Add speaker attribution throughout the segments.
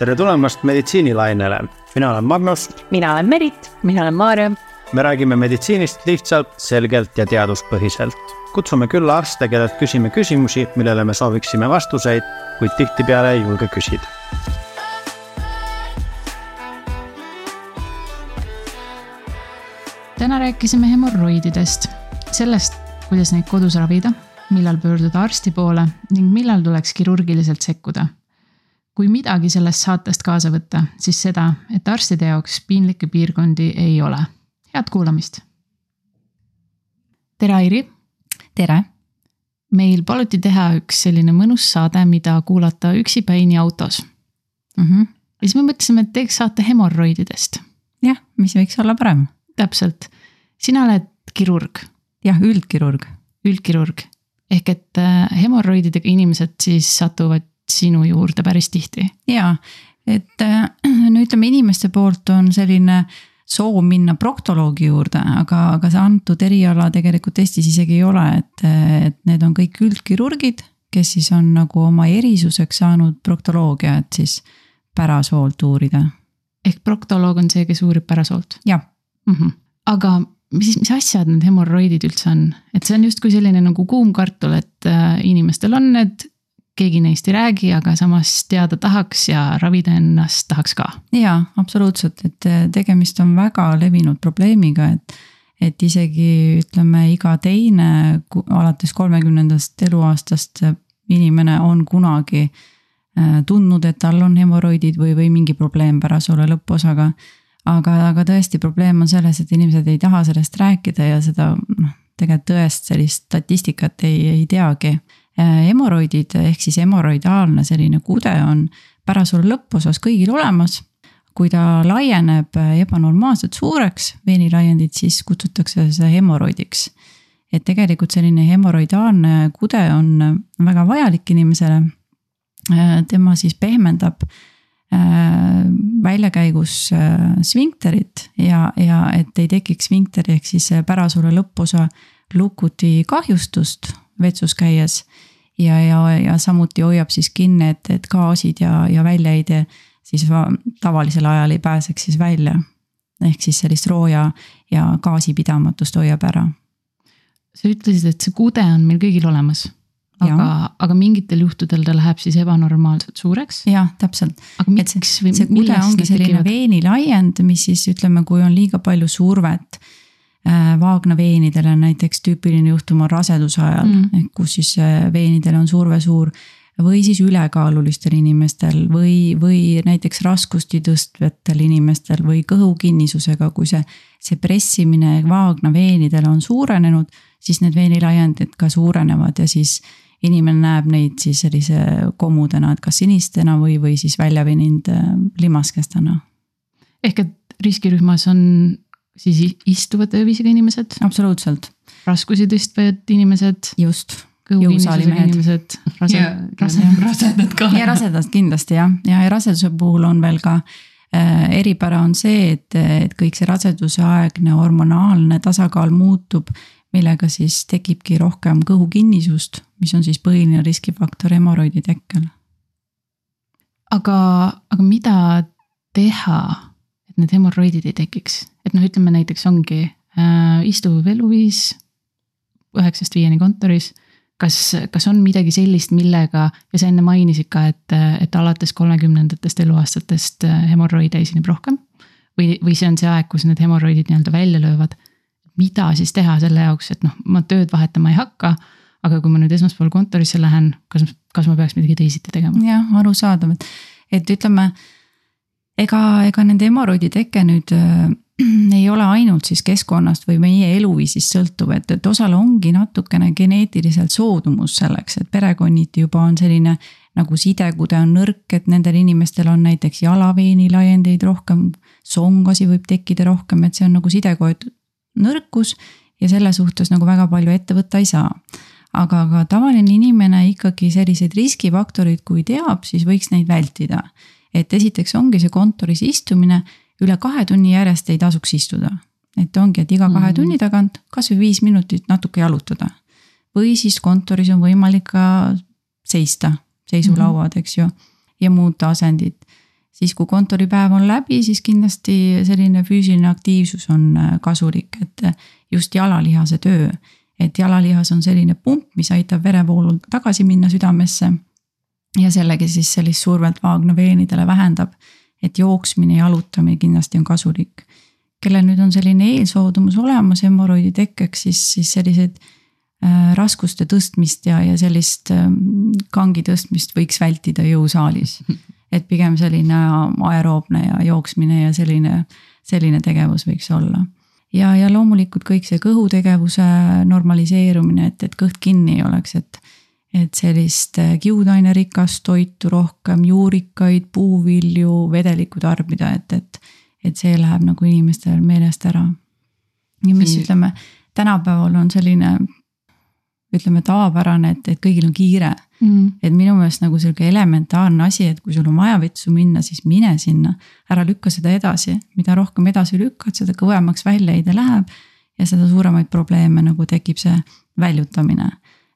Speaker 1: tere tulemast meditsiinilainele, mina olen Magnus.
Speaker 2: mina olen Merit.
Speaker 3: mina olen Maarja.
Speaker 1: me räägime meditsiinist lihtsalt, selgelt ja teaduspõhiselt. kutsume külla arste, kellelt küsime küsimusi, millele me sooviksime vastuseid, kuid tihtipeale ei julge küsida.
Speaker 4: täna rääkisime hemorroididest, sellest, kuidas neid kodus ravida, millal pöörduda arsti poole ning millal tuleks kirurgiliselt sekkuda kui midagi sellest saatest kaasa võtta, siis seda, et arstide jaoks piinlikke piirkondi ei ole. head kuulamist. tere, Airi.
Speaker 3: tere.
Speaker 4: meil paluti teha üks selline mõnus saade, mida kuulata üksipäini autos
Speaker 3: mm. -hmm.
Speaker 4: ja siis me mõtlesime, et teeks saate hemorroididest.
Speaker 3: jah, mis võiks olla parem.
Speaker 4: täpselt, sina oled kirurg.
Speaker 3: jah, üldkirurg.
Speaker 4: üldkirurg ehk et äh, hemorroididega inimesed siis satuvad sinu juurde päris tihti.
Speaker 3: ja, et äh, no ütleme, inimeste poolt on selline soov minna proktoloogi juurde, aga, aga see antud eriala tegelikult Eestis isegi ei ole, et, et need on kõik üldkirurgid, kes siis on nagu oma erisuseks saanud proktoloogia, et siis pärasoolt uurida.
Speaker 4: ehk proktoloog on see, kes uurib pärasoolt?
Speaker 3: jah
Speaker 4: mm. -hmm. aga mis, mis asjad need hemorroidid üldse on, et see on justkui selline nagu kuum kartul, et äh, inimestel on need keegi neist ei räägi, aga samas teada tahaks ja ravida ennast tahaks ka.
Speaker 3: jaa, absoluutselt, et äh, tegemist on väga levinud probleemiga, et et isegi ütleme, iga teine alates kolmekümnendast eluaastast inimene on kunagi äh, tundnud, et tal on hemoroidid või, või mingi probleem pärasoole lõpuosaga. aga, aga tõesti, probleem on selles, et inimesed ei taha sellest rääkida ja seda noh, tegelikult tõest sellist statistikat ei, ei teagi hemoroidid ehk siis hemoroidaalne selline kude on pärasoole lõpuosas kõigil olemas. kui ta laieneb ebanormaalselt suureks, veenilaiendid, siis kutsutakse seda hemoroidiks. et tegelikult selline hemoroidaalne kude on väga vajalik inimesele. Äh, tema siis pehmendab äh, väljakäigus sfinkterit ja, ja et ei tekiks sfinkteri ehk siis pärasoole lõpuosa lukuti kahjustust vetsus käies ja, ja, ja samuti hoiab siis kinni, et, et gaasid ja, ja väljaheide siis tavalisel ajal ei pääseks siis välja. ehk siis sellist rooja ja gaasipidamatust hoiab ära.
Speaker 4: sa ütlesid, et see kude on meil kõigil olemas. aga, aga mingitel juhtudel ta läheb siis ebanormaalselt suureks.
Speaker 3: jah, täpselt.
Speaker 4: aga miks
Speaker 3: või see kude ongi selline veenilaiend, mis siis ütleme, kui on liiga palju survet Äh, vaagnaveenidele näiteks tüüpiline juhtum on raseduse ajal mm., kus siis äh, veenidel on surve suur. või siis ülekaalulistel inimestel või, või näiteks raskusti tõstvatel inimestel või kõhukinnisusega, kui see, see pressimine vaagnaveenidel on suurenenud, siis need veenilaiendid ka suurenevad ja siis inimene näeb neid siis sellise komudena, et kas sinistena või, või siis välja veninud limaskestena.
Speaker 4: ehk et riskirühmas on siis istuvad öövisega inimesed.
Speaker 3: absoluutselt.
Speaker 4: raskusi tõstvad inimesed.
Speaker 3: just.
Speaker 4: inimesed, rase, rase,
Speaker 3: rasedad ka. ja rasedad kindlasti jah, ja, ja raseduse puhul on veel ka äh, eripära on see, et, et kõik see raseduseaegne hormonaalne tasakaal muutub, millega siis tekibki rohkem kõhukinnisust, mis on siis põhiline riskifaktor hemoroidi tekkel.
Speaker 4: aga, aga mida teha need hemorroidid ei tekiks. et noh, ütleme näiteks ongi äh, istuv eluviis üheksast viieni kontoris. kas, kas on midagi sellist, millega ja sa enne mainisid ka, et, et alates kolmekümnendatest eluaastatest äh, hemorroide esineb rohkem. või, või see on see aeg, kus need hemorroidid nii-öelda välja löövad. mida siis teha selle jaoks, et noh, ma tööd vahetama ei hakka aga kui ma nüüd esmaspäeval kontorisse lähen, kas, kas ma peaks midagi teisiti tegema?
Speaker 3: jah, arusaadav, et, et ütleme ega, ega nende hemoroidi teke nüüd äh, ei ole ainult siis keskkonnast või meie eluviisist sõltuv, et, et osal ongi natukene geneetiliselt soodumus selleks, et perekonniti juba on selline nagu sidekude on nõrk, et nendel inimestel on näiteks jalaveeni laiendeid rohkem, songasi võib tekkida rohkem, et see on nagu sidekoed nõrkus ja selle suhtes nagu väga palju ette võtta ei saa. aga ka tavaline inimene ikkagi selliseid riskifaktoreid, kui teab, siis võiks neid vältida et esiteks ongi see kontoris istumine, üle kahe tunni järjest ei tasuks istuda. et ongi, et iga kahe -hmm. tunni tagant kasvõi viis minutit natuke jalutada. või siis kontoris on võimalik ka seista, seisulauad, eks ju, ja muud asendid. siis kui kontoripäev on läbi, siis kindlasti selline füüsiline aktiivsus on kasulik, et just jalalihase töö. et jalalihas on selline pump, mis aitab verevoolul tagasi minna südamesse. Ja sellega siis sellist survet vaagnaveenidele vähendab. et jooksmine, jalutamine kindlasti on kasulik. kellel nüüd on selline eelsoodumus olemas hemoroidi tekkeks, siis, siis selliseid äh, raskuste tõstmist ja, ja sellist äh, kangi tõstmist võiks vältida jõusaalis. et pigem selline aeroobne ja jooksmine ja selline, selline tegevus võiks olla ja, ja loomulikult kõik see kõhutegevuse normaliseerumine, et, et kõht kinni ei oleks, et. Et sellist äh, kiudainerikast toitu rohkem, juurikaid, puuvilju, vedelikku tarbida, et, et. et see läheb nagu inimestel meelest ära. ja mis see... ütleme, tänapäeval on selline ütleme tavapärane, et, et kõigil on kiire mm.. et minu meelest nagu sihuke elementaarne asi, et kui sul on vaja vetsu minna, siis mine sinna. ära lükka seda edasi, mida rohkem edasi lükkad, seda kõvemaks väljaheide läheb. ja seda suuremaid probleeme nagu tekib see väljutamine.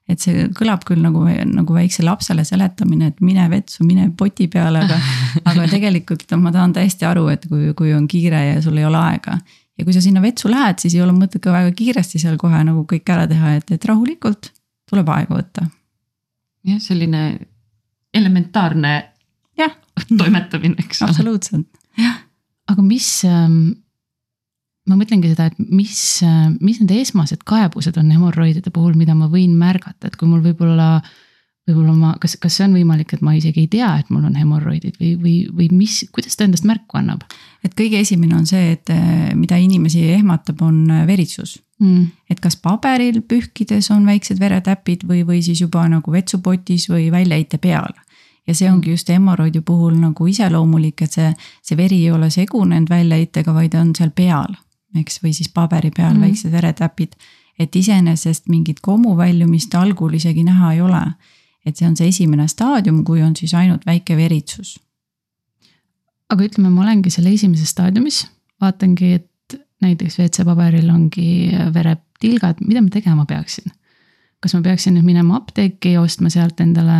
Speaker 3: Et see kõlab küll nagu, nagu väiksele lapsele seletamine, et mine vetsu, mine poti peale, aga aga tegelikult ma saan täiesti aru, et kui, kui on kiire ja sul ei ole aega ja kui sa sinna vetsu lähed, siis ei ole mõtet ka väga kiiresti seal kohe nagu kõik ära teha, et, et rahulikult tuleb aega võtta.
Speaker 4: jah, selline elementaarne
Speaker 3: jah.
Speaker 4: toimetamine, eks
Speaker 3: ole. absoluutselt, jah.
Speaker 4: aga mis ähm,, ma mõtlengi seda, et mis mis need esmased kaebused on hemorroidide puhul, mida ma võin märgata, et kui mul võib-olla võib-olla ma, kas, kas see on võimalik, et ma isegi ei tea, et mul on hemorroidid või, või, või mis, kuidas ta endast märku annab?
Speaker 3: et kõige esimene on see, et mida inimesi ehmatab, on veritsus mm.. et kas paberil pühkides on väiksed veretäpid või, või siis juba nagu vetsupotis või väljaheite peal. ja see ongi just hemoroidi puhul nagu iseloomulik, et see, see veri ei ole segunenud väljaheitega, vaid on seal peal, eks, või siis paberi peal mm. väiksed veretäpid. et iseenesest mingit kommu väljumist algul isegi näha ei ole et see on see esimene staadium, kui on siis ainult väike veritsus.
Speaker 4: aga ütleme, ma olengi seal esimeses staadiumis, vaatangi, et näiteks WC-paberil ongi veretilgad, mida ma tegema peaksin? kas ma peaksin nüüd minema apteeki ja ostma sealt endale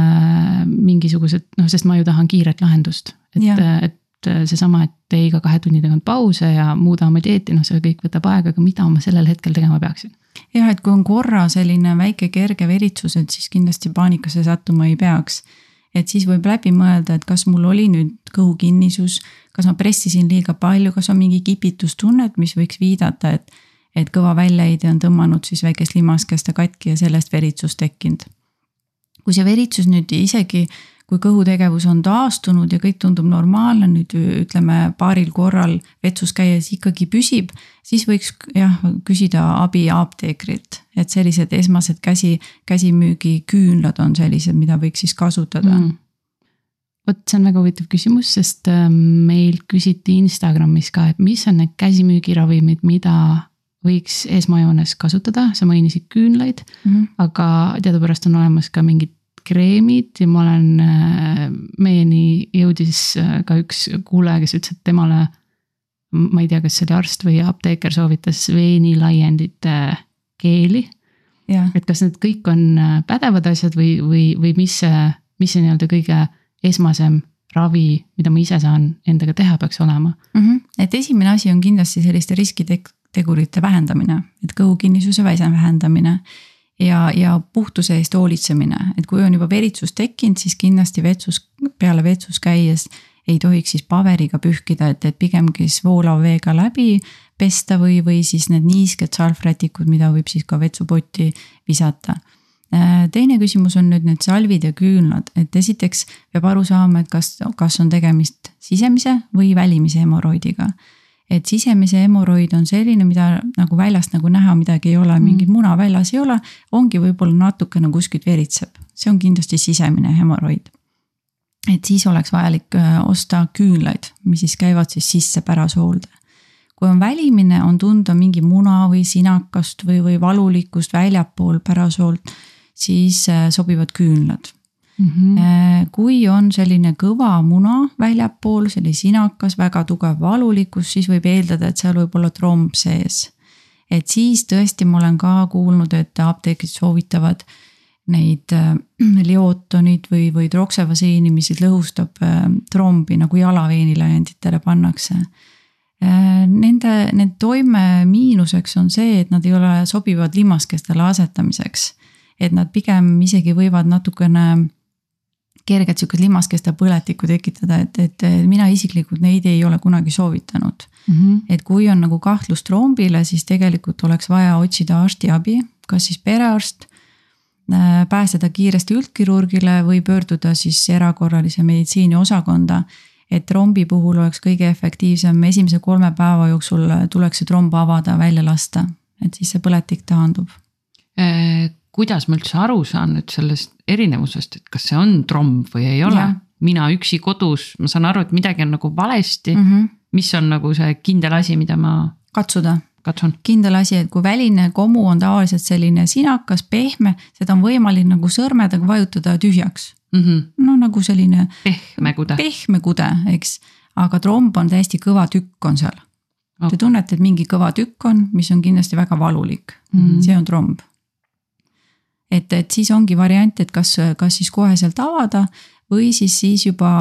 Speaker 4: mingisugused, noh, sest ma ju tahan kiiret lahendust, et, et seesama, et tee iga kahe tunni tagant pause ja muuda oma dieeti, noh, see kõik võtab aega, aga mida ma sellel hetkel tegema peaksin?
Speaker 3: jah, et kui on korra selline väike kerge veritsus, et siis kindlasti paanikasse sattuma ei peaks. et siis võib läbi mõelda, et kas mul oli nüüd kõhukinnisus, kas ma pressisin liiga palju, kas on mingi kipitustunnet, mis võiks viidata, et. et kõva väljaheide on tõmmanud siis väikest limaskeste katki ja sellest veritsus tekkinud. kui see veritsus nüüd isegi kui kõhutegevus on taastunud ja kõik tundub normaalne, nüüd ütleme paaril korral vetsus käies ikkagi püsib, siis võiks jah küsida abi apteekrilt, et sellised esmased käsi, käsimüügiküünlad on sellised, mida võiks siis kasutada. Mm.
Speaker 4: Vot see on väga huvitav küsimus, sest ähm, meil küsiti Instagramis ka, et mis on need käsimüügiravimid, mida võiks esmajoones kasutada, sa mainisid küünlaid mm, -hmm. aga teadupärast on olemas ka mingid kreemid ja ma olen, äh, meieni jõudis äh, ka üks kuulaja, kes ütles, et temale. ma ei tea, kas see oli arst või apteeker soovitas veenilaiendite keeli. et kas need kõik on äh, pädevad asjad või, või, või mis see, mis see nii-öelda kõige esmasem ravi, mida ma ise saan endaga teha, peaks olema
Speaker 3: mm? -hmm. et esimene asi on kindlasti selliste riskitegurite vähendamine, et kõhukinnisuse vähendamine ja, ja puhtuse eest hoolitsemine, et kui on juba veritsus tekkinud, siis kindlasti vetsus, peale vetsus käies ei tohiks siis paberiga pühkida, et, et pigemgi siis voolava veega läbi pesta või, või siis need niisked salvrätikud, mida võib siis ka vetsupotti visata. Äh, teine küsimus on nüüd need salvid ja küünlad, et esiteks peab aru saama, et kas, kas on tegemist sisemise või välimise hemoroidiga et sisemise hemoroid on selline, mida nagu väljast nagu näha midagi ei ole, mingit mm. muna väljas ei ole, ongi võib-olla natukene kuskilt veritseb, see on kindlasti sisemine hemoroid. et siis oleks vajalik äh, osta küünlaid, mis siis käivad siis sisse pärasoolde. kui on välimine, on tunda mingi muna või sinakast või, või valulikkust väljapool pärasoolt, siis äh, sobivad küünlad Mm -hmm. kui on selline kõva muna väljapool, selline sinakas, väga tugev valulikkus, siis võib eeldada, et seal võib olla tromb sees. et siis tõesti ma olen ka kuulnud, et apteekrid soovitavad neid äh, liootonid või, või troksevasiini, mis siis lõhustab äh, trombi nagu jalaveeniläienditele pannakse. Äh, nende, nende toime miinuseks on see, et nad ei ole sobivad limaskestele asetamiseks. et nad pigem isegi võivad natukene kerget sihukest limaskeste põletikku tekitada, et, et mina isiklikult neid ei ole kunagi soovitanud mm. -hmm. et kui on nagu kahtlus trombile, siis tegelikult oleks vaja otsida arstiabi, kas siis perearst Äh, pääseda kiiresti üldkirurgile või pöörduda siis erakorralise meditsiini osakonda. et trombi puhul oleks kõige efektiivsem esimese kolme päeva jooksul tuleks see tromb avada, välja lasta, et siis see põletik taandub.
Speaker 2: Kuidas ma üldse aru saan nüüd sellest erinevusest, et kas see on tromb või ei ole? mina üksi kodus, ma saan aru, et midagi on nagu valesti mm. -hmm. mis on nagu see kindel asi, mida ma.
Speaker 3: katsuda
Speaker 2: katsun.
Speaker 3: kindel asi, et kui väline komu on tavaliselt selline sinakas, pehme, seda on võimalik nagu sõrmedega vajutada tühjaks mm. -hmm. no nagu selline.
Speaker 2: pehme kude.
Speaker 3: pehme kude, eks, aga tromb on täiesti kõva tükk on seal okay.. Te tunnete, et mingi kõva tükk on, mis on kindlasti väga valulik mm, -hmm. see on tromb. Et, et siis ongi variant, et kas, kas siis koheselt avada või siis, siis juba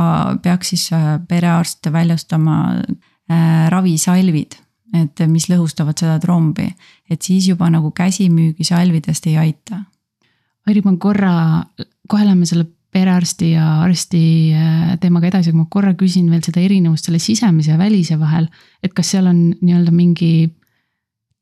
Speaker 3: peaks siis äh, perearst väljastama äh, ravisalvid et mis lõhustavad seda trombi, et siis juba nagu käsimüügi salvidest ei aita.
Speaker 4: Airi, ma korra, kohe läheme selle perearsti ja arsti äh, teemaga edasi, aga ma korra küsin veel seda erinevust selle sisemise ja välise vahel. et kas seal on nii-öelda mingi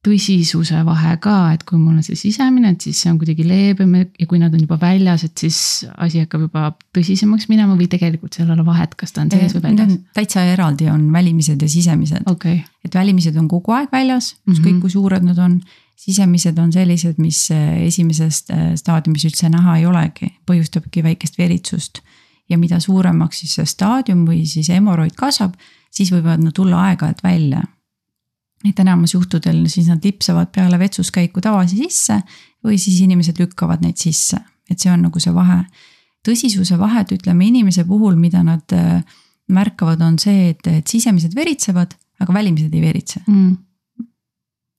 Speaker 4: tõsisuse vahe ka, et kui mul on see sisemine, et siis see on kuidagi leebem ja kui nad on juba väljas, et siis asi hakkab juba tõsisemaks minema või tegelikult seal ei ole vahet, kas ta on sees või väljas?
Speaker 3: täitsa eraldi on välimised ja sisemised
Speaker 4: okay..
Speaker 3: et välimised on kogu aeg väljas, ükskõik mm -hmm. kui suured nad on. sisemised on sellised, mis eh, esimeses eh, staadiumis üldse näha ei olegi, põhjustabki väikest veritsust. ja mida suuremaks siis see staadium või siis hemoroid kasvab, siis võivad nad tulla aeg-ajalt välja et enamus juhtudel siis nad lipsavad peale vetsuskäiku tavalisi sisse või siis inimesed lükkavad neid sisse, et see on nagu see vahe. tõsisuse vahed, ütleme inimese puhul, mida nad äh, märkavad, on see, et, et sisemised veritsevad, aga välimised ei veritse mm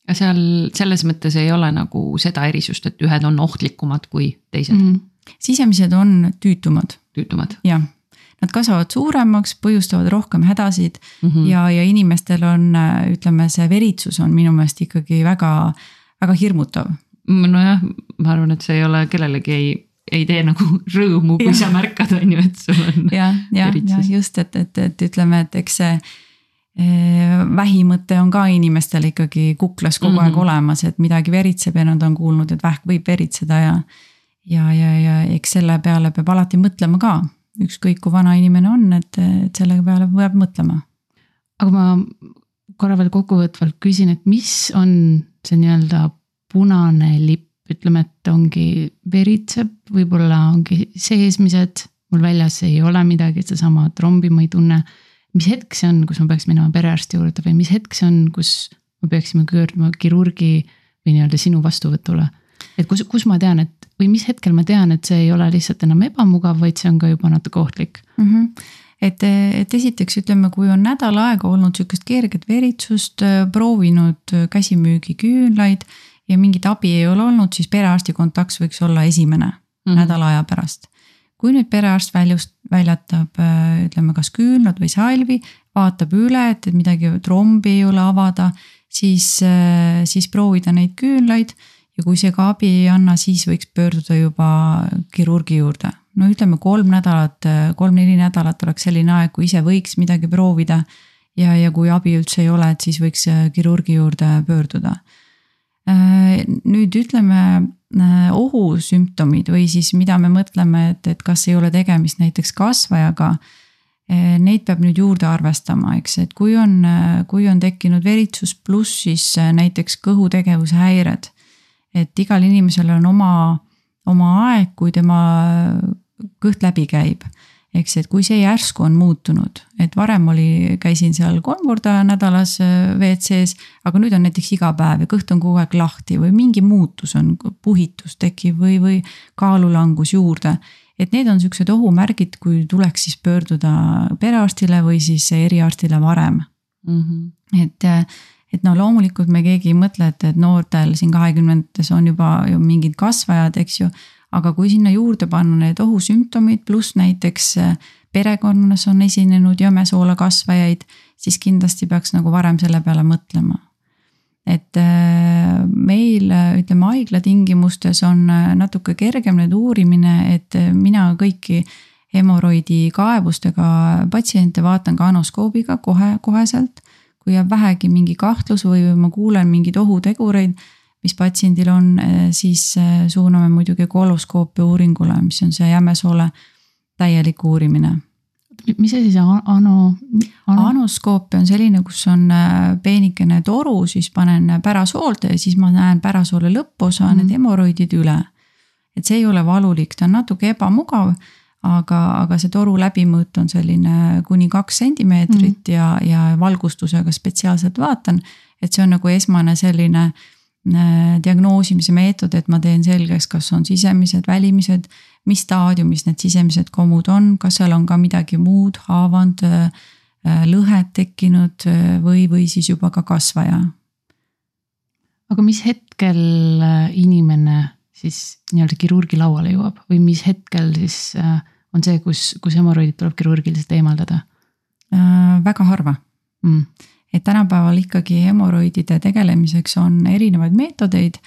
Speaker 2: ja seal selles mõttes ei ole nagu seda erisust, et ühed on ohtlikumad kui teised mm.
Speaker 3: sisemised on tüütumad.
Speaker 2: tüütumad.
Speaker 3: jah Nad kasvavad suuremaks, põhjustavad rohkem hädasid mm -hmm. ja, ja inimestel on, ütleme, see veritsus on minu meelest ikkagi väga, väga hirmutav.
Speaker 2: nojah, ma arvan, et see ei ole kellelegi ei, ei tee nagu rõõmu, kui ja. sa märkad, on ju, et sul on.
Speaker 3: jah, jah, jah, just, et, et, et ütleme, et eks see eh, vähimõte on ka inimestel ikkagi kuklas kogu mm -hmm. aeg mhm. olemas, et midagi veritseb ja nad on kuulnud, et vähk võib veritseda ja. ja, ja, ja eks selle peale peab alati mõtlema ka ükskõik kui vana inimene on, et, et selle peale peab mõtlema.
Speaker 4: aga ma korra veel kokkuvõtvalt küsin, et mis on see nii-öelda punane lipp, ütleme, et ongi veritseb, võib-olla ongi seesmised, mul väljas ei ole midagi, seesama trombi ma ei tunne. mis hetk see on, kus ma peaks minema perearsti juurde või mis hetk see on, kus me peaksime pöörduma kirurgi või nii-öelda sinu vastuvõtule? Et kus, kus ma tean, et või mis hetkel ma tean, et see ei ole lihtsalt enam ebamugav, vaid see on ka juba natuke ohtlik
Speaker 3: mm? -hmm et, et esiteks ütleme, kui on nädal aega olnud sihukest kerget veritsust, proovinud käsimüügiküünlaid ja mingit abi ei ole olnud, siis perearsti kontakt võiks olla esimene mm -hmm. nädala aja pärast. kui nüüd perearst väljust, väljatab ütleme, kas küünlad või salvi, vaatab üle, et, et midagi trombi ei ole avada, siis, siis proovida neid küünlaid ja kui see ka abi ei anna, siis võiks pöörduda juba kirurgi juurde. no ütleme kolm nädalat, kolm-neli nädalat oleks selline aeg, kui ise võiks midagi proovida. ja, ja kui abi üldse ei ole, et siis võiks kirurgi juurde pöörduda. nüüd ütleme ohusümptomid või siis mida me mõtleme, et, et kas ei ole tegemist näiteks kasvajaga Neid peab nüüd juurde arvestama, eks, et kui on, kui on tekkinud veritsus pluss siis näiteks kõhutegevuse häired et igal inimesel on oma, oma aeg, kui tema kõht läbi käib. eks, et kui see järsku on muutunud, et varem oli, käisin seal kolm korda nädalas äh, WC-s, aga nüüd on näiteks iga päev ja kõht on kogu aeg lahti või mingi muutus on, puhitus tekib või, või kaalulangus juurde et need on siuksed ohumärgid, kui tuleks siis pöörduda perearstile või siis eriarstile varem mm. -hmm. et äh, et no loomulikult me keegi ei mõtle, et, et noortel siin kahekümnendates on juba ju mingid kasvajad, eks ju. aga kui sinna juurde panna need ohusümptomid, pluss näiteks perekonnas on esinenud jämesoola kasvajaid, siis kindlasti peaks nagu varem selle peale mõtlema et meil ütleme haigla tingimustes on natuke kergem nüüd uurimine, et mina kõiki hemoroidi kaebustega patsiente vaatan ka anoskoobiga kohe, koheselt. Kui jääb vähegi mingi kahtlus või ma kuulen mingeid ohutegureid, mis patsiendil on, siis eh, suuname muidugi koloskoopia uuringule, mis on see jämesoole täielik uurimine
Speaker 4: mis asi see ano,
Speaker 3: ano...? anoskoopia on selline, kus on eh, peenikene toru, siis panen pärasoolde ja siis ma näen pärasoole lõpposa mm, need hemoroidid üle. et see ei ole valulik, ta on natuke ebamugav aga, aga see toru läbimõõt on selline kuni kaks sentimeetrit mm. ja, ja valgustusega spetsiaalselt vaatan. et see on nagu esmane selline äh, diagnoosimise meetod, et ma teen selgeks, kas on sisemised, välimised, mis staadiumis need sisemised komud on, kas seal on ka midagi muud, haavand, äh, lõhed tekkinud äh, või, või siis juba ka kasvaja.
Speaker 4: aga mis hetkel inimene siis nii-öelda kirurgi lauale jõuab või mis hetkel siis äh, on see, kus, kus hemoroidid tuleb kirurgiliselt eemaldada
Speaker 3: äh,? väga harva mm.. et tänapäeval ikkagi hemoroidide tegelemiseks on erinevaid meetodeid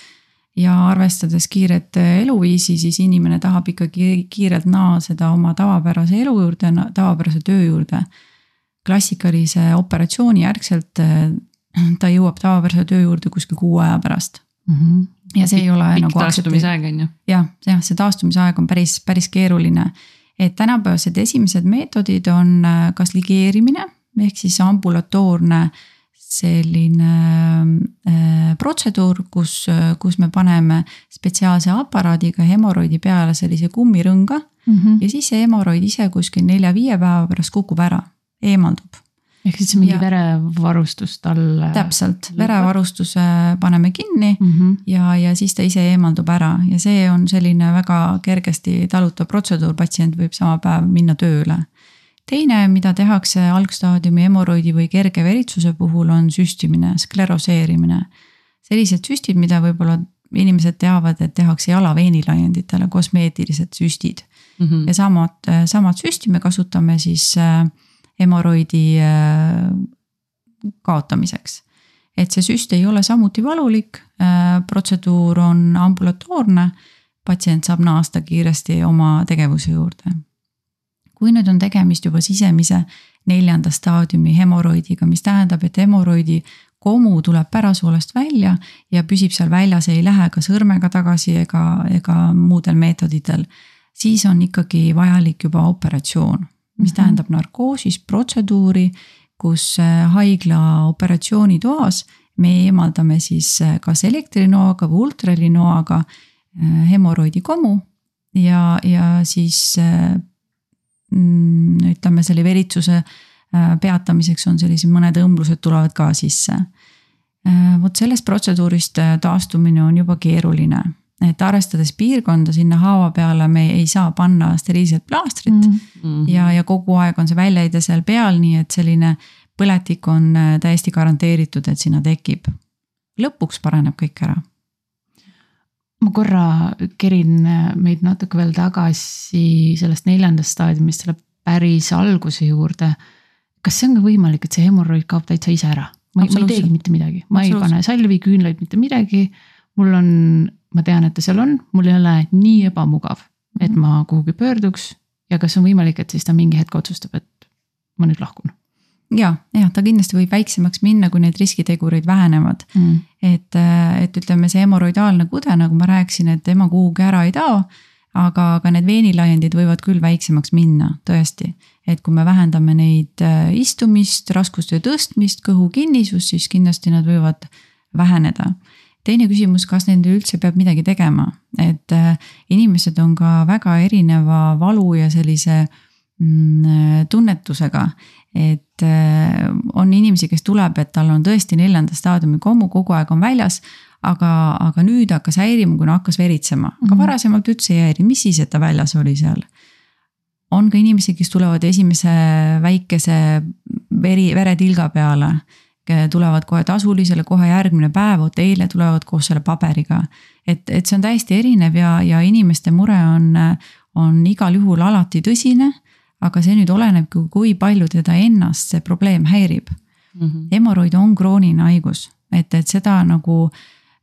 Speaker 3: ja arvestades kiiret eluviisi, siis inimene tahab ikkagi kiirelt naaseda oma tavapärase elu juurde, tavapärase töö juurde. klassikalise operatsiooni järgselt äh, ta jõuab tavapärase töö juurde kuskil kuu aja pärast mm. -hmm. ja see ei ole
Speaker 2: Pikk nagu. taastumisaeg on ju.
Speaker 3: jah, jah, see taastumisaeg on päris, päris keeruline et tänapäevased esimesed meetodid on äh, kas ligeerimine ehk siis ambulatoorne selline äh, protseduur, kus, kus me paneme spetsiaalse aparaadiga hemoroidi peale sellise kummirõnga mm. -hmm. ja siis see hemoroid ise kuskil nelja-viie päeva pärast kukub ära, eemaldub
Speaker 4: ehk siis mingi ja. verevarustus talle.
Speaker 3: täpselt, verevarustuse paneme kinni mm -hmm. ja, ja siis ta ise eemaldub ära ja see on selline väga kergesti talutav protseduur, patsient võib sama päev minna tööle. teine, mida tehakse algstaadiumi hemoroidi või kerge veritsuse puhul, on süstimine, skleroseerimine. sellised süstid, mida võib-olla inimesed teavad, et tehakse jalaveenilaienditele, kosmeetilised süstid mm. -hmm. ja samad, samad süsti me kasutame siis äh, hemoroidi äh, kaotamiseks. et see süst ei ole samuti valulik, äh, protseduur on ambulatoorne, patsient saab naasta kiiresti oma tegevuse juurde. kui nüüd on tegemist juba sisemise neljanda staadiumi hemoroidiga, mis tähendab, et hemoroidi komu tuleb pärasoolest välja ja püsib seal väljas, ei lähe ka sõrmega tagasi ega, ega muudel meetoditel, siis on ikkagi vajalik juba operatsioon mis mhm. tähendab narkoosis protseduuri, kus äh, haigla operatsioonitoas me eemaldame siis äh, kas elektrinoaga või ultralinoaga äh, hemoroidi komu ja, ja siis mm, ütleme, selle veritsuse peatamiseks on sellised mõned õmblused tulevad ka sisse. vot sellest protseduurist taastumine on juba keeruline et arvestades piirkonda, sinna haava peale me ei saa panna steriilset plaastrit mm. -hmm. ja, ja kogu aeg on see väljaheide seal peal, nii et selline põletik on äh, täiesti garanteeritud, et sinna tekib. lõpuks paraneb kõik ära.
Speaker 4: ma korra kerin äh, meid natuke veel tagasi sellest neljandast staadiumist selle päris alguse juurde. kas see on ka võimalik, et see hemoroid kaob täitsa ise ära? ma ei, ma ei teegi mitte midagi, ma ei pane salvi, küünlaid, mitte midagi. Mul on ma tean, et ta seal on, mul ei ole nii ebamugav, et mhm. ma kuhugi pöörduks ja kas on võimalik, et siis ta mingi hetk otsustab, et ma nüüd lahkun
Speaker 3: ja, jah, ta kindlasti võib väiksemaks minna, kui need riskitegurid vähenevad mm.. et, et ütleme, see hemoroidaalne kude, nagu ma rääkisin, et tema kuhugi ära ei tao. aga, aga need veenilaiendid võivad küll väiksemaks minna, tõesti. et kui me vähendame neid äh, istumist, raskustöö tõstmist, kõhu kinnisust, siis kindlasti nad võivad väheneda teine küsimus, kas nendel üldse peab midagi tegema, et äh, inimesed on ka väga erineva valu ja sellise mm, tunnetusega. et äh, on inimesi, kes tuleb, et tal on tõesti neljanda staadiumi kommu, kogu aeg on väljas aga, aga nüüd hakkas häirima, kuna hakkas veritsema, aga mm -hmm. varasemalt üldse ei häirinud, mis siis, et ta väljas oli seal. on ka inimesi, kes tulevad esimese väikese veri, veretilga peale tulevad kohe tasulisele, kohe järgmine päev, vot eile tulevad koos selle paberiga. et, et see on täiesti erinev ja, ja inimeste mure on, on igal juhul alati tõsine. aga see nüüd olenebki, kui palju teda ennast see probleem häirib mm. -hmm. hemoroid on krooniline haigus, et, et seda nagu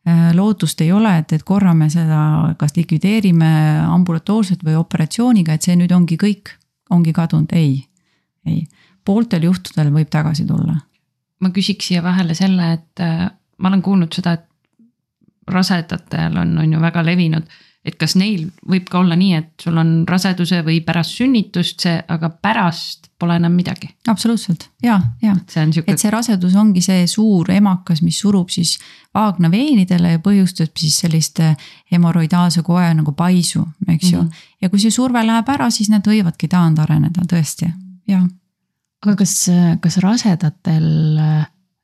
Speaker 3: äh, lootust ei ole, et, et korra me seda kas likvideerime ambulatoorselt või operatsiooniga, et see nüüd ongi kõik, ongi kadunud, ei, ei. pooltel juhtudel võib tagasi tulla.
Speaker 2: Ma küsiks siia vahele selle, et äh, ma olen kuulnud seda, et rasedatel on, on ju väga levinud et kas neil võib ka olla nii, et sul on raseduse või pärast sünnitust see, aga pärast pole enam midagi?
Speaker 3: absoluutselt ja, ja.
Speaker 2: Siuke...
Speaker 3: et see rasedus ongi see suur emakas, mis surub siis vaagna veenidele ja põhjustab siis sellist eh, hemoroidaalse koe nagu paisu, eks ju mm. -hmm. ja kui see surve läheb ära, siis nad võivadki taandareneda tõesti, ja.
Speaker 4: Aga kas, kas rasedatel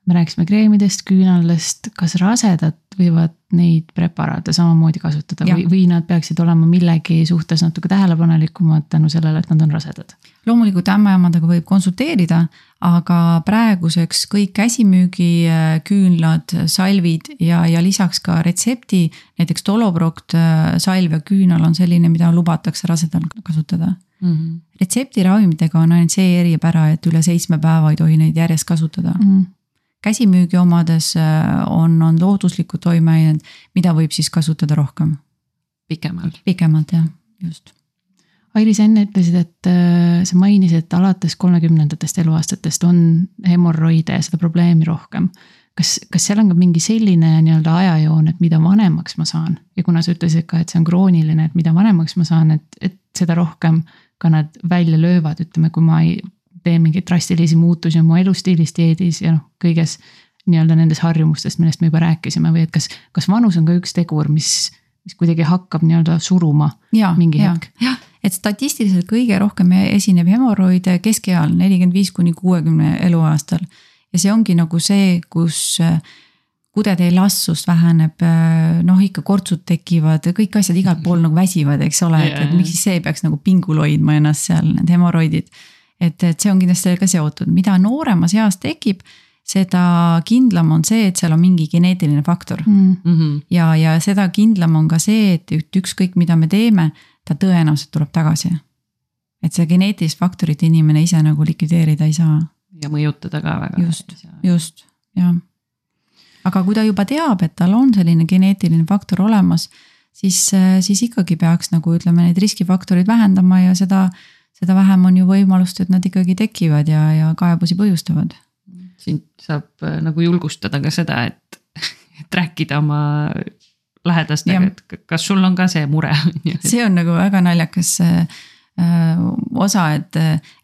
Speaker 4: me rääkisime kreemidest, küünaldest, kas rasedad võivad neid preparaate samamoodi kasutada ja. või, või nad peaksid olema millegi suhtes natuke tähelepanelikumad tänu sellele, et nad on rasedad?
Speaker 3: loomulikult ämmaemadega võib konsulteerida, aga praeguseks kõik käsimüügiküünlad, salvid ja, ja lisaks ka retsepti, näiteks Toloproct salv ja küünal on selline, mida lubatakse rasedal kasutada mm. -hmm. retseptiravimitega on ainult see eripära, et üle seitsme päeva ei tohi neid järjest kasutada mm. -hmm käsimüügi omades äh, on, on looduslikud toimeained, mida võib siis kasutada rohkem.
Speaker 2: pikemalt.
Speaker 3: pikemalt jah, just.
Speaker 4: Airis, enne ütlesid, et äh, sa mainisid, et alates kolmekümnendatest eluaastatest on hemorroide ja seda probleemi rohkem. kas, kas seal on ka mingi selline nii-öelda ajajoon, et mida vanemaks ma saan ja kuna sa ütlesid ka, et see on krooniline, et mida vanemaks ma saan, et, et seda rohkem ka nad välja löövad, ütleme, kui ma ei teen mingeid drastilisi muutusi oma elustiilis, dieedis ja noh, kõiges nii-öelda nendest harjumustest, millest me juba rääkisime või et kas, kas vanus on ka üks tegur, mis, mis kuidagi hakkab nii-öelda suruma ja, mingi ja, hetk?
Speaker 3: jah, et statistiliselt kõige rohkem esineb hemoroide keskeal, nelikümmend viis kuni kuuekümne eluaastal. ja see ongi nagu see, kus kudede elastsus väheneb, noh ikka kortsud tekivad, kõik asjad igal pool nagu väsivad, eks ole, et, et miks siis see peaks nagu pingul hoidma ennast seal, need hemoroidid et, et see on kindlasti sellega seotud, mida nooremas eas tekib, seda kindlam on see, et seal on mingi geneetiline faktor mm. -hmm. ja, ja seda kindlam on ka see, et ükskõik, mida me teeme, ta tõenäoliselt tuleb tagasi. et see geneetilist faktorit inimene ise nagu likvideerida ei saa.
Speaker 2: ja mõjutada ka väga.
Speaker 3: just, just, jah. aga kui ta juba teab, et tal on selline geneetiline faktor olemas, siis, siis ikkagi peaks nagu ütleme, neid riskifaktoreid vähendama ja seda seda vähem on ju võimalust, et nad ikkagi tekivad ja, ja kaebusi põhjustavad.
Speaker 2: sind saab äh, nagu julgustada ka seda, et, et rääkida oma lähedastega, et kas sul on ka see mure
Speaker 3: see on nagu väga naljakas äh, osa, et,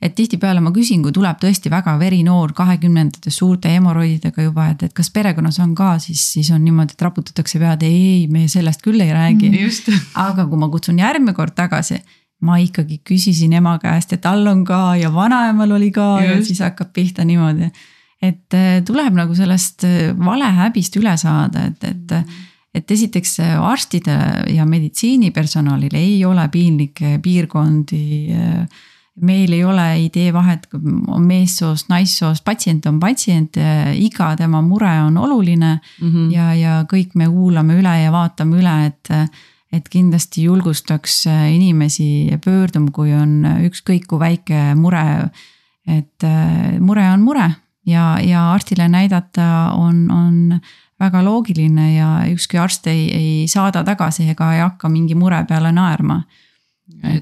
Speaker 3: et tihtipeale ma küsin, kui tuleb tõesti väga verinoor kahekümnendates suurte hemoroididega juba, et, et kas perekonnas on ka, siis, siis on niimoodi, et raputatakse pead, ei, ei, me sellest küll ei räägi mm,. aga kui ma kutsun järgmine kord tagasi ma ikkagi küsisin ema käest ja tal on ka ja vanaemal oli ka Just. ja siis hakkab pihta niimoodi. et äh, tuleb nagu sellest äh, valehäbist üle saada, et, et, et esiteks äh, arstide ja meditsiinipersonalil ei ole piinlikke piirkondi. meil ei ole idee vahet, on meessoost, naissoost, patsient on patsient, iga tema mure on oluline mm -hmm. ja, ja kõik me kuulame üle ja vaatame üle, et et kindlasti julgustaks äh, inimesi pöörduma, kui on ükskõik kui väike mure. et äh, mure on mure ja, ja arstile näidata on, on väga loogiline ja ükski arst ei, ei saada tagasi ega ei hakka mingi mure peale naerma.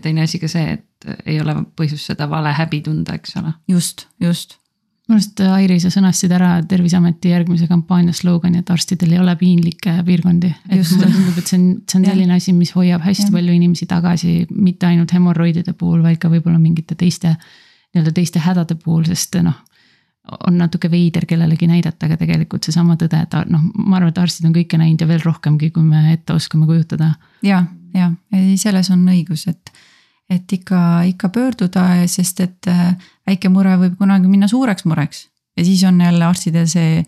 Speaker 2: teine asi ka see, et ei ole põhjust seda vale häbi tunda, eks ole.
Speaker 3: just, just
Speaker 4: minu arust Airi, sa sõnastasid ära Terviseameti järgmise kampaania slogani, et arstidel ei ole piinlikke piirkondi. et mulle tundub, et see on, see on selline asi, mis hoiab hästi ja. palju inimesi tagasi, mitte ainult hemoroidide puhul, vaid ka võib-olla mingite teiste, nii-öelda teiste hädade puhul, sest noh. on natuke veider kellelegi näidata, aga tegelikult seesama tõde, et noh, ma arvan, et arstid on kõike näinud ja veel rohkemgi, kui me ette oskame kujutada.
Speaker 3: ja, ja ei, selles on õigus, et et ikka, ikka pöörduda, sest et äh, väike mure võib kunagi minna suureks mureks. ja siis on jälle arstidel see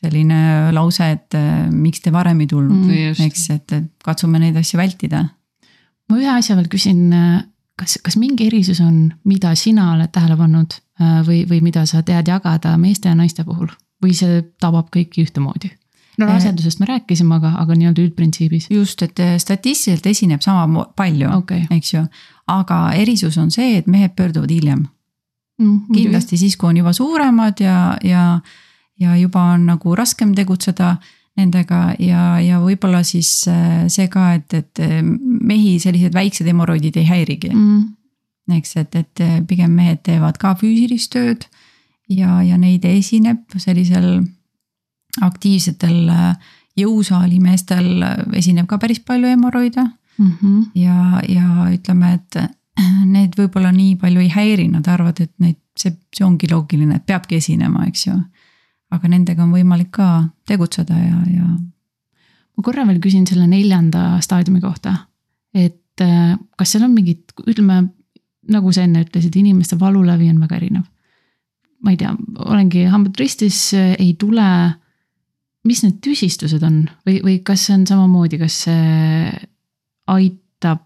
Speaker 3: selline lause, et äh, miks te varem ei tulnud mm,, eks, et, katsume neid asju vältida.
Speaker 4: ma ühe asja veel küsin, äh, kas, kas mingi erisus on, mida sina oled tähele pannud või, või mida sa tead jagada meeste ja naiste puhul või see tabab kõiki ühtemoodi? No rasedusest me rääkisime, aga, aga nii-öelda üldprintsiibis.
Speaker 3: just, et statistiliselt esineb sama palju
Speaker 4: okay.,
Speaker 3: eks ju, aga erisus on see, et mehed pöörduvad hiljem mm,. kindlasti siis, kui on juba suuremad ja, ja, ja juba on nagu raskem tegutseda nendega ja, ja võib-olla siis äh, see ka, et, et äh, mehi sellised väiksed hemoroidid ei häirigi mm.. eks, et, et äh, pigem mehed teevad ka füüsilist tööd ja, ja neid esineb sellisel aktiivsetel jõusaali meestel esineb ka päris palju hemoroide mm. -hmm. ja, ja ütleme, et need võib-olla nii palju ei häiri, nad arvavad, et neid, see, see ongi loogiline, et peabki esinema, eks ju aga nendega on võimalik ka tegutseda ja, ja.
Speaker 4: ma korra veel küsin selle neljanda staadiumi kohta, et äh, kas seal on mingid, ütleme nagu sa enne ütlesid, inimeste valulävi on väga erinev. ma ei tea, olengi hambad ristis, ei tule. Mis need tüsistused on või, või kas see on samamoodi, kas see aitab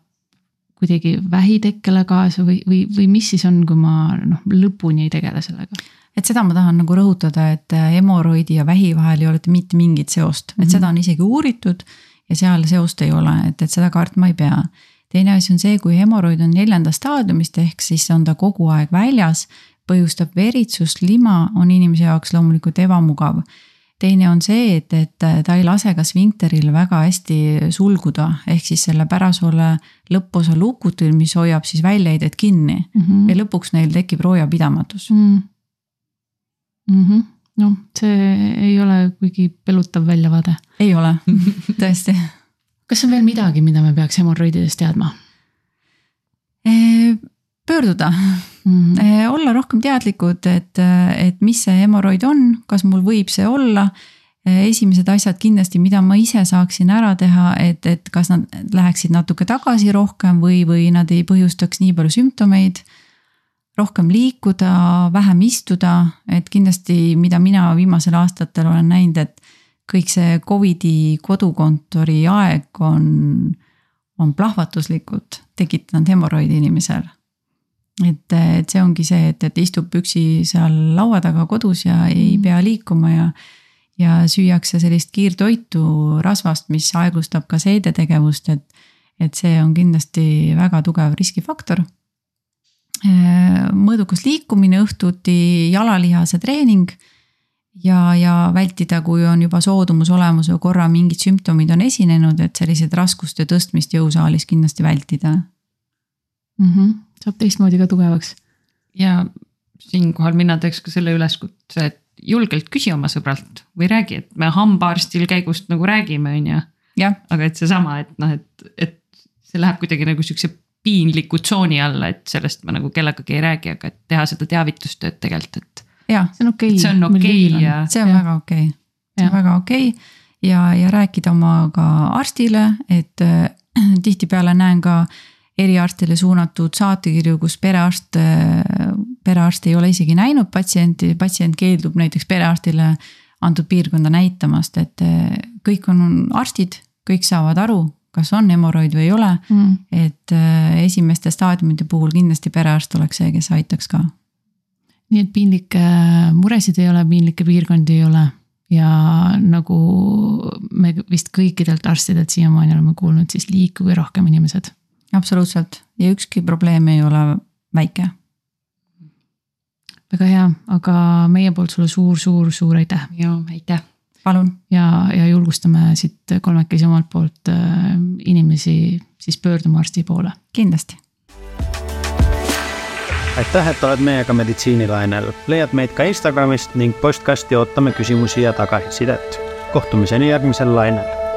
Speaker 4: kuidagi vähitekkele kaasa või, või, või mis siis on, kui ma noh, lõpuni ei tegele sellega?
Speaker 3: et seda ma tahan nagu rõhutada, et äh, hemoroidi ja vähi vahel ei ole mitte mingit seost, et mm -hmm. seda on isegi uuritud ja seal seost ei ole, et, et seda kartma ei pea. teine asi on see, kui hemoroid on neljandast staadiumist, ehk siis on ta kogu aeg väljas, põhjustab veritsust, lima on inimese jaoks loomulikult ebamugav. Teine on see, et, et äh, ta ei lase ka sfinkteril väga hästi sulguda, ehk siis selle pärasoole lõpposa lukutil, mis hoiab siis väljaheidet kinni mm -hmm. ja lõpuks neil tekib roojapidamatus mm -hmm.
Speaker 4: noh, see ei ole kuigi pelutav väljavaade.
Speaker 3: ei ole, tõesti.
Speaker 4: kas on veel midagi, mida me peaks hemoroididest teadma?
Speaker 3: pöörduda mm, -hmm. olla rohkem teadlikud, et, et mis see hemoroid on, kas mul võib see olla esimesed asjad kindlasti, mida ma ise saaksin ära teha, et, et kas nad läheksid natuke tagasi rohkem või, või nad ei põhjustaks nii palju sümptomeid rohkem liikuda, vähem istuda, et kindlasti, mida mina viimasel aastatel olen näinud, et kõik see Covidi kodukontori aeg on, on plahvatuslikult tekitanud hemoroidi inimesel. Et, et see ongi see, et, et istub üksi seal laua taga kodus ja ei mm. pea liikuma ja ja süüakse sellist kiirtoitu rasvast, mis aeglustab ka seedetegevust, et, et see on kindlasti väga tugev riskifaktor mõõdukas liikumine õhtuti, jalalihase treening ja, ja vältida, kui on juba soodumus olemas või korra mingid sümptomid on esinenud, et sellised raskuste tõstmist jõusaalis kindlasti vältida
Speaker 4: mm. -hmm. saab teistmoodi ka tugevaks.
Speaker 2: ja siinkohal mina teeks ka selle üleskutse, et julgelt küsi oma sõbralt või räägi, et me hambaarstil käigust nagu räägime, on ju. aga et seesama, et noh, et, et see läheb kuidagi nagu siukse piinliku tsooni alla, et sellest ma nagu kellegagi ei räägi, aga et teha seda teavitustööd tegelikult, et.
Speaker 3: jah,
Speaker 4: see on okei okay..
Speaker 2: see on okei okay ja.
Speaker 3: see on ja. väga okei okay., see on väga okei okay. ja, ja rääkida oma ka arstile, et äh, tihtipeale näen ka eriarstile suunatud saatekirju, kus perearst, perearst ei ole isegi näinud patsienti, patsient keeldub näiteks perearstile antud piirkonda näitamast, et äh, kõik on arstid, kõik saavad aru, kas on hemoroid või ei ole mm.. et äh, esimeste staadiumite puhul kindlasti perearst oleks see, kes aitaks ka.
Speaker 4: nii et piinlikke muresid ei ole, piinlikke piirkondi ei ole ja nagu me vist kõikidelt arstidelt siiamaani oleme kuulnud, siis liikuge rohkem inimesed.
Speaker 3: Absoluutselt ja ükski probleem ei ole väike.
Speaker 4: väga hea, aga meie poolt sulle suur-suur-suur aitäh.
Speaker 2: ja aitäh
Speaker 3: palun.
Speaker 4: ja, ja julgustame siit kolmekesi omalt poolt äh, inimesi siis pöörduma arsti poole.
Speaker 3: kindlasti.
Speaker 1: aitäh, et oled meiega meditsiinilainel, leiad meid ka Instagramist ning postkasti ootame küsimusi ja tagasisidet. kohtumiseni järgmisel lainel